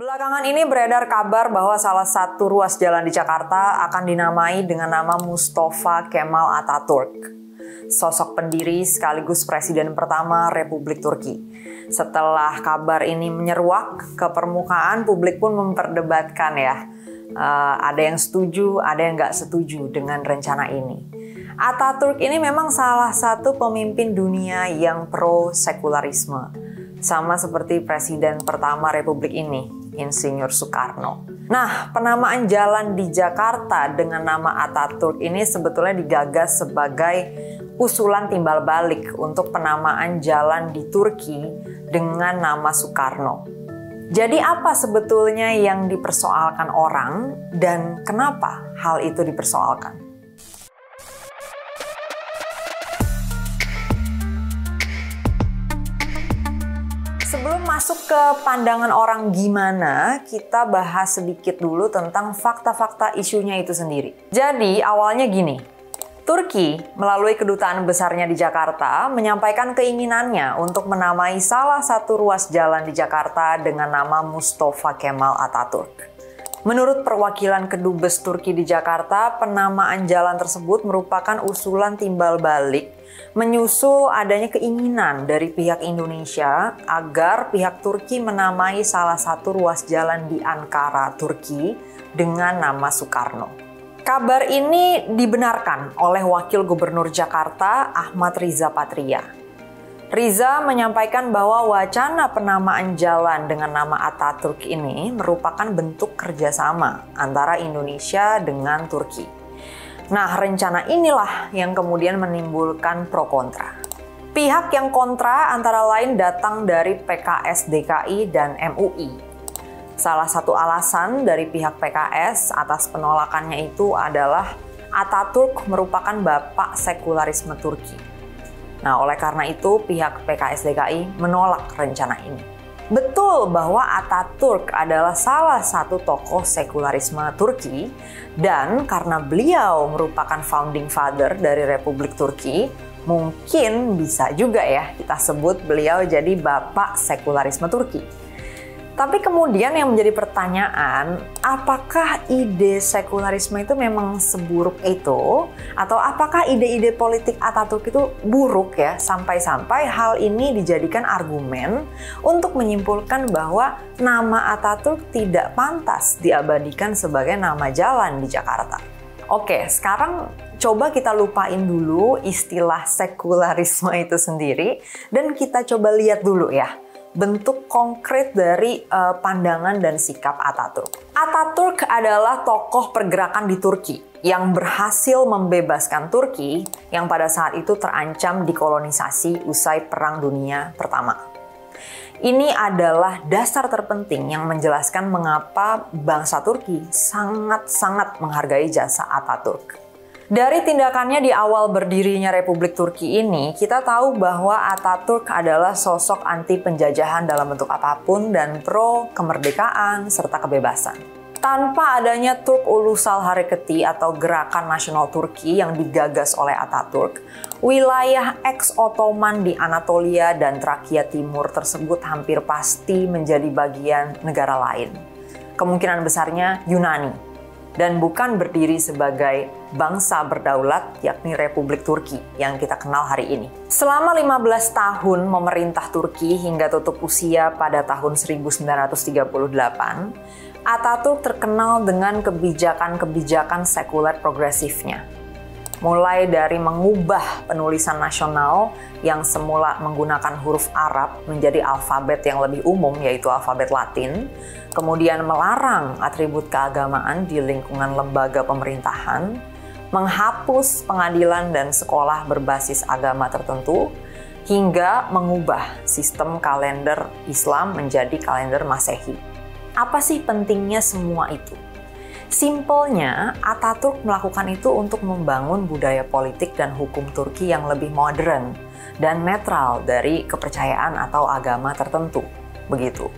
Belakangan ini beredar kabar bahwa salah satu ruas jalan di Jakarta akan dinamai dengan nama Mustafa Kemal Ataturk, sosok pendiri sekaligus presiden pertama Republik Turki. Setelah kabar ini menyeruak ke permukaan, publik pun memperdebatkan ya. Uh, ada yang setuju, ada yang nggak setuju dengan rencana ini. Ataturk ini memang salah satu pemimpin dunia yang pro sekularisme, sama seperti presiden pertama Republik ini, Insinyur Soekarno. Nah, penamaan jalan di Jakarta dengan nama Ataturk ini sebetulnya digagas sebagai usulan timbal balik untuk penamaan jalan di Turki dengan nama Soekarno. Jadi apa sebetulnya yang dipersoalkan orang dan kenapa hal itu dipersoalkan? Masuk ke pandangan orang gimana, kita bahas sedikit dulu tentang fakta-fakta isunya itu sendiri. Jadi awalnya gini, Turki melalui kedutaan besarnya di Jakarta menyampaikan keinginannya untuk menamai salah satu ruas jalan di Jakarta dengan nama Mustafa Kemal Ataturk. Menurut perwakilan Kedubes Turki di Jakarta, penamaan jalan tersebut merupakan usulan timbal balik menyusul adanya keinginan dari pihak Indonesia agar pihak Turki menamai salah satu ruas jalan di Ankara, Turki dengan nama Soekarno. Kabar ini dibenarkan oleh Wakil Gubernur Jakarta Ahmad Riza Patria. Riza menyampaikan bahwa wacana penamaan jalan dengan nama Ataturk ini merupakan bentuk kerjasama antara Indonesia dengan Turki. Nah, rencana inilah yang kemudian menimbulkan pro kontra. Pihak yang kontra antara lain datang dari PKS DKI dan MUI. Salah satu alasan dari pihak PKS atas penolakannya itu adalah Ataturk merupakan bapak sekularisme Turki. Nah, oleh karena itu pihak PKS DKI menolak rencana ini. Betul bahwa Ataturk adalah salah satu tokoh sekularisme Turki dan karena beliau merupakan founding father dari Republik Turki, mungkin bisa juga ya kita sebut beliau jadi bapak sekularisme Turki. Tapi kemudian yang menjadi pertanyaan, apakah ide sekularisme itu memang seburuk itu? Atau apakah ide-ide politik Ataturk itu buruk ya? Sampai-sampai hal ini dijadikan argumen untuk menyimpulkan bahwa nama Ataturk tidak pantas diabadikan sebagai nama jalan di Jakarta. Oke, sekarang coba kita lupain dulu istilah sekularisme itu sendiri dan kita coba lihat dulu ya bentuk konkret dari uh, pandangan dan sikap Ataturk. Ataturk adalah tokoh pergerakan di Turki yang berhasil membebaskan Turki yang pada saat itu terancam dikolonisasi usai Perang Dunia Pertama. Ini adalah dasar terpenting yang menjelaskan mengapa bangsa Turki sangat-sangat menghargai jasa Ataturk. Dari tindakannya di awal berdirinya Republik Turki ini, kita tahu bahwa Ataturk adalah sosok anti penjajahan dalam bentuk apa pun dan pro kemerdekaan serta kebebasan. Tanpa adanya Turk Ulusal Hareketi atau Gerakan Nasional Turki yang digagas oleh Ataturk, wilayah ex-Ottoman di Anatolia dan Trakia Timur tersebut hampir pasti menjadi bagian negara lain. Kemungkinan besarnya Yunani, dan bukan berdiri sebagai bangsa berdaulat yakni Republik Turki yang kita kenal hari ini. Selama 15 tahun memerintah Turki hingga tutup usia pada tahun 1938, Ataturk terkenal dengan kebijakan-kebijakan sekuler progresifnya. Mulai dari mengubah penulisan nasional yang semula menggunakan huruf Arab menjadi alfabet yang lebih umum yaitu alfabet Latin, kemudian melarang atribut keagamaan di lingkungan lembaga pemerintahan, menghapus pengadilan dan sekolah berbasis agama tertentu, hingga mengubah sistem kalender Islam menjadi kalender Masehi. Apa sih pentingnya semua itu? Simpelnya, Ataturk melakukan itu untuk membangun budaya politik dan hukum Turki yang lebih modern dan netral dari kepercayaan atau agama tertentu. Begitu.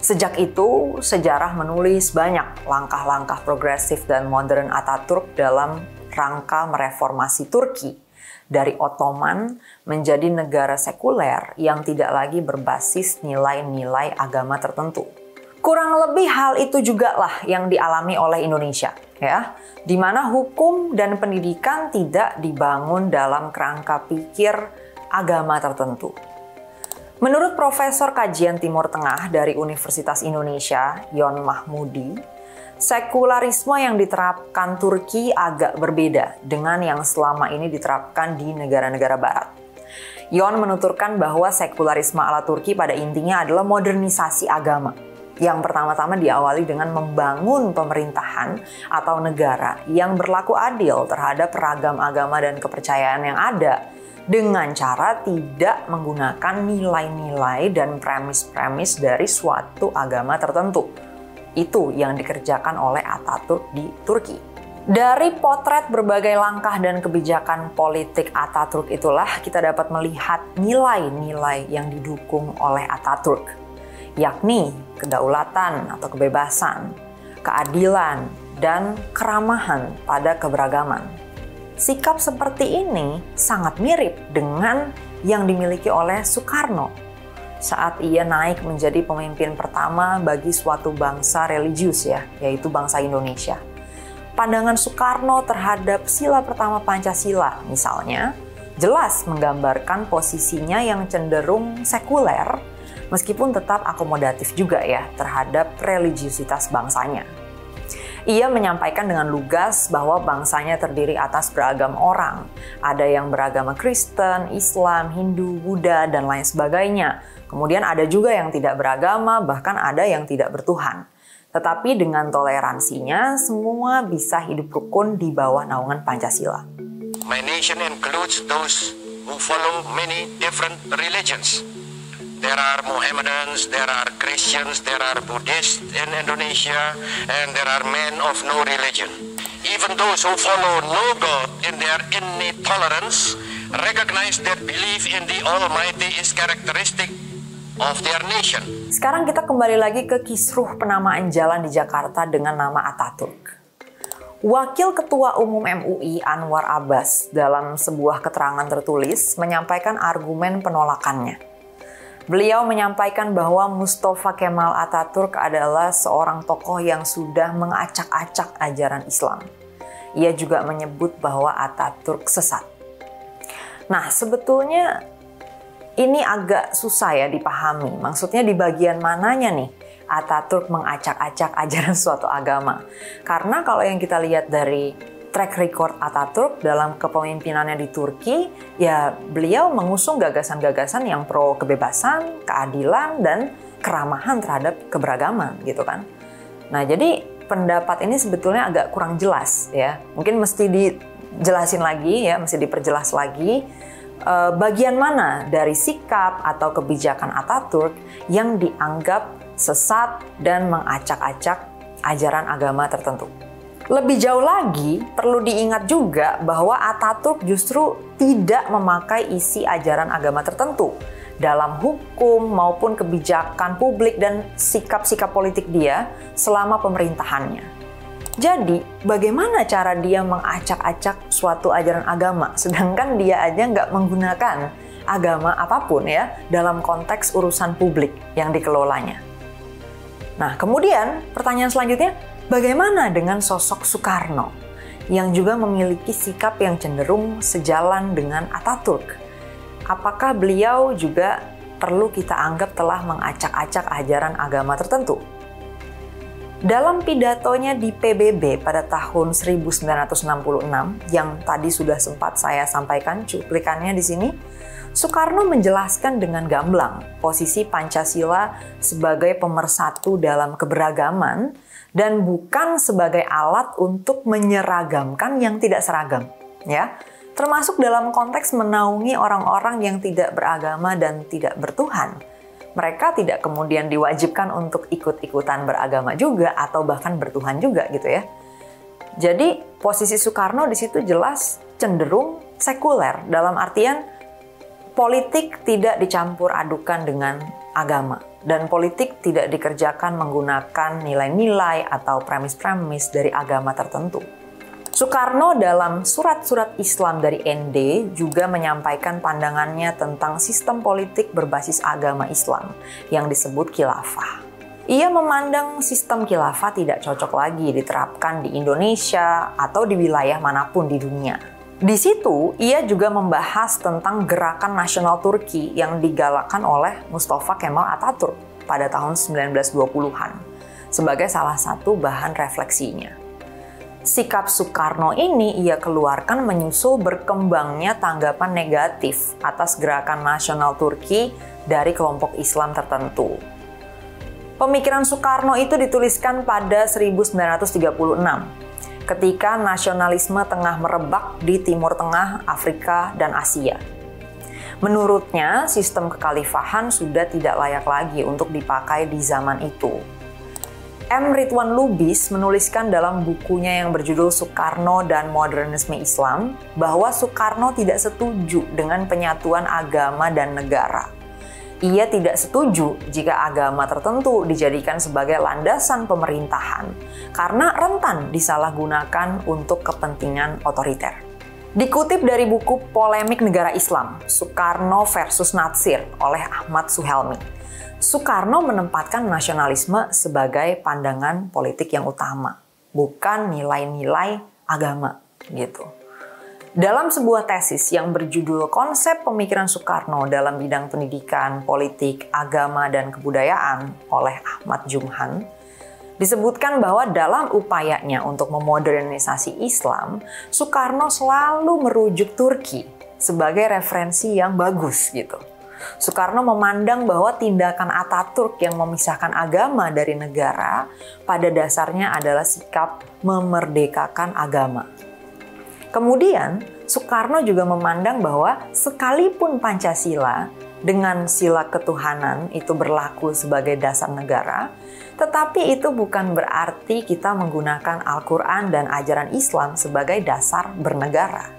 Sejak itu, sejarah menulis banyak langkah-langkah progresif dan modern Ataturk dalam rangka mereformasi Turki dari Ottoman menjadi negara sekuler yang tidak lagi berbasis nilai-nilai agama tertentu. Kurang lebih hal itu juga lah yang dialami oleh Indonesia, ya, di mana hukum dan pendidikan tidak dibangun dalam kerangka pikir agama tertentu. Menurut Profesor Kajian Timur Tengah dari Universitas Indonesia, Yon Mahmudi, sekularisme yang diterapkan Turki agak berbeda dengan yang selama ini diterapkan di negara-negara barat. Yon menuturkan bahwa sekularisme ala Turki pada intinya adalah modernisasi agama yang pertama-tama diawali dengan membangun pemerintahan atau negara yang berlaku adil terhadap ragam agama dan kepercayaan yang ada dengan cara tidak menggunakan nilai-nilai dan premis-premis dari suatu agama tertentu. Itu yang dikerjakan oleh Ataturk di Turki. Dari potret berbagai langkah dan kebijakan politik Ataturk itulah kita dapat melihat nilai-nilai yang didukung oleh Ataturk yakni kedaulatan atau kebebasan, keadilan, dan keramahan pada keberagaman. Sikap seperti ini sangat mirip dengan yang dimiliki oleh Soekarno saat ia naik menjadi pemimpin pertama bagi suatu bangsa religius ya, yaitu bangsa Indonesia. Pandangan Soekarno terhadap sila pertama Pancasila misalnya jelas menggambarkan posisinya yang cenderung sekuler meskipun tetap akomodatif juga ya terhadap religiusitas bangsanya. Ia menyampaikan dengan lugas bahwa bangsanya terdiri atas beragam orang. Ada yang beragama Kristen, Islam, Hindu, Buddha, dan lain sebagainya. Kemudian ada juga yang tidak beragama, bahkan ada yang tidak bertuhan. Tetapi dengan toleransinya, semua bisa hidup rukun di bawah naungan Pancasila. My nation includes those who follow many different religions. There are Mohammedans, there are Christians, there are Buddhists in Indonesia, and there are men of no religion. Even those who follow no God in their innate tolerance recognize that belief in the Almighty is characteristic of their nation. Sekarang kita kembali lagi ke kisruh penamaan jalan di Jakarta dengan nama Ataturk. Wakil Ketua Umum MUI Anwar Abbas dalam sebuah keterangan tertulis menyampaikan argumen penolakannya. Beliau menyampaikan bahwa Mustafa Kemal Ataturk adalah seorang tokoh yang sudah mengacak-acak ajaran Islam. Ia juga menyebut bahwa Ataturk sesat. Nah, sebetulnya ini agak susah ya dipahami. Maksudnya di bagian mananya nih Ataturk mengacak-acak ajaran suatu agama. Karena kalau yang kita lihat dari track record Ataturk dalam kepemimpinannya di Turki, ya beliau mengusung gagasan-gagasan yang pro kebebasan, keadilan, dan keramahan terhadap keberagaman gitu kan. Nah jadi pendapat ini sebetulnya agak kurang jelas ya. Mungkin mesti dijelasin lagi ya, mesti diperjelas lagi eh, bagian mana dari sikap atau kebijakan Ataturk yang dianggap sesat dan mengacak-acak ajaran agama tertentu. Lebih jauh lagi, perlu diingat juga bahwa Ataturk justru tidak memakai isi ajaran agama tertentu dalam hukum maupun kebijakan publik dan sikap-sikap politik dia selama pemerintahannya. Jadi, bagaimana cara dia mengacak-acak suatu ajaran agama, sedangkan dia aja nggak menggunakan agama apa pun ya dalam konteks urusan publik yang dikelolanya. Nah, kemudian pertanyaan selanjutnya, Bagaimana dengan sosok Soekarno yang juga memiliki sikap yang cenderung sejalan dengan Ataturk? Apakah beliau juga perlu kita anggap telah mengacak-acak ajaran agama tertentu? Dalam pidatonya di PBB pada tahun 1966 yang tadi sudah sempat saya sampaikan cuplikannya di sini, Soekarno menjelaskan dengan gamblang posisi Pancasila sebagai pemersatu dalam keberagaman dan bukan sebagai alat untuk menyeragamkan yang tidak seragam, ya. Termasuk dalam konteks menaungi orang-orang yang tidak beragama dan tidak bertuhan. Mereka tidak kemudian diwajibkan untuk ikut-ikutan beragama juga atau bahkan bertuhan juga gitu ya. Jadi posisi Soekarno di situ jelas cenderung sekuler dalam artian politik tidak dicampur adukan dengan agama dan politik tidak dikerjakan menggunakan nilai-nilai atau premis-premis dari agama tertentu. Soekarno dalam surat-surat Islam dari ND juga menyampaikan pandangannya tentang sistem politik berbasis agama Islam yang disebut khilafah. Ia memandang sistem khilafah tidak cocok lagi diterapkan di Indonesia atau di wilayah mana pun di dunia. Di situ, ia juga membahas tentang gerakan nasional Turki yang digalakkan oleh Mustafa Kemal Ataturk pada tahun 1920-an sebagai salah satu bahan refleksinya. Sikap Soekarno ini ia keluarkan menyusul berkembangnya tanggapan negatif atas gerakan nasional Turki dari kelompok Islam tertentu. Pemikiran Soekarno itu dituliskan pada 1936 ketika nasionalisme tengah merebak di Timur Tengah, Afrika, dan Asia. Menurutnya, sistem kekhalifahan sudah tidak layak lagi untuk dipakai di zaman itu M. Ridwan Lubis menuliskan dalam bukunya yang berjudul Soekarno dan Modernisme Islam bahwa Soekarno tidak setuju dengan penyatuan agama dan negara. Ia tidak setuju jika agama tertentu dijadikan sebagai landasan pemerintahan karena rentan disalahgunakan untuk kepentingan otoriter. Dikutip dari buku Polemik Negara Islam, Soekarno versus Natsir oleh Ahmad Suhelmi. Soekarno menempatkan nasionalisme sebagai pandangan politik yang utama, bukan nilai-nilai agama gitu. Dalam sebuah tesis yang berjudul Konsep Pemikiran Soekarno dalam bidang pendidikan, politik, agama, dan kebudayaan oleh Ahmad Jumhan, disebutkan bahwa dalam upayanya untuk memodernisasi Islam, Soekarno selalu merujuk Turki sebagai referensi yang bagus gitu. Soekarno memandang bahwa tindakan Ataturk yang memisahkan agama dari negara pada dasarnya adalah sikap memerdekakan agama. Kemudian, Soekarno juga memandang bahwa sekalipun Pancasila dengan sila ketuhanan itu berlaku sebagai dasar negara, tetapi itu bukan berarti kita menggunakan Al-Quran dan ajaran Islam sebagai dasar bernegara.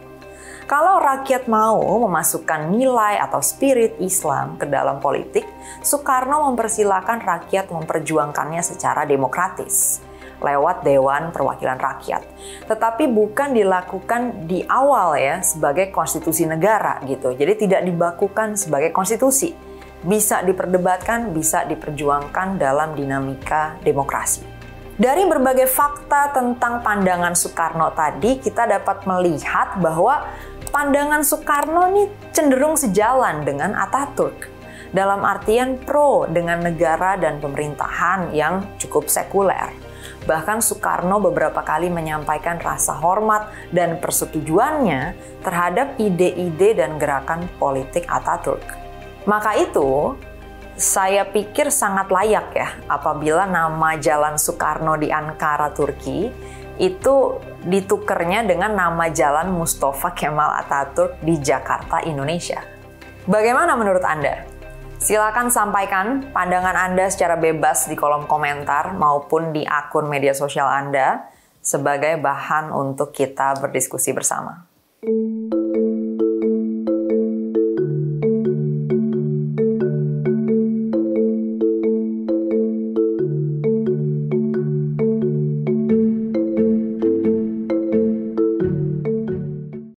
Kalau rakyat mau memasukkan nilai atau spirit Islam ke dalam politik, Soekarno mempersilahkan rakyat memperjuangkannya secara demokratis lewat Dewan Perwakilan Rakyat. Tetapi bukan dilakukan di awal ya sebagai konstitusi negara gitu. Jadi tidak dibakukan sebagai konstitusi. Bisa diperdebatkan, bisa diperjuangkan dalam dinamika demokrasi. Dari berbagai fakta tentang pandangan Soekarno tadi, kita dapat melihat bahwa pandangan Soekarno ini cenderung sejalan dengan Ataturk dalam artian pro dengan negara dan pemerintahan yang cukup sekuler. Bahkan Soekarno beberapa kali menyampaikan rasa hormat dan persetujuannya terhadap ide-ide dan gerakan politik Ataturk. Maka itu, saya pikir sangat layak ya apabila nama Jalan Soekarno di Ankara, Turki itu ditukernya dengan nama Jalan Mustafa Kemal Ataturk di Jakarta, Indonesia. Bagaimana menurut Anda? Silakan sampaikan pandangan Anda secara bebas di kolom komentar maupun di akun media sosial Anda sebagai bahan untuk kita berdiskusi bersama.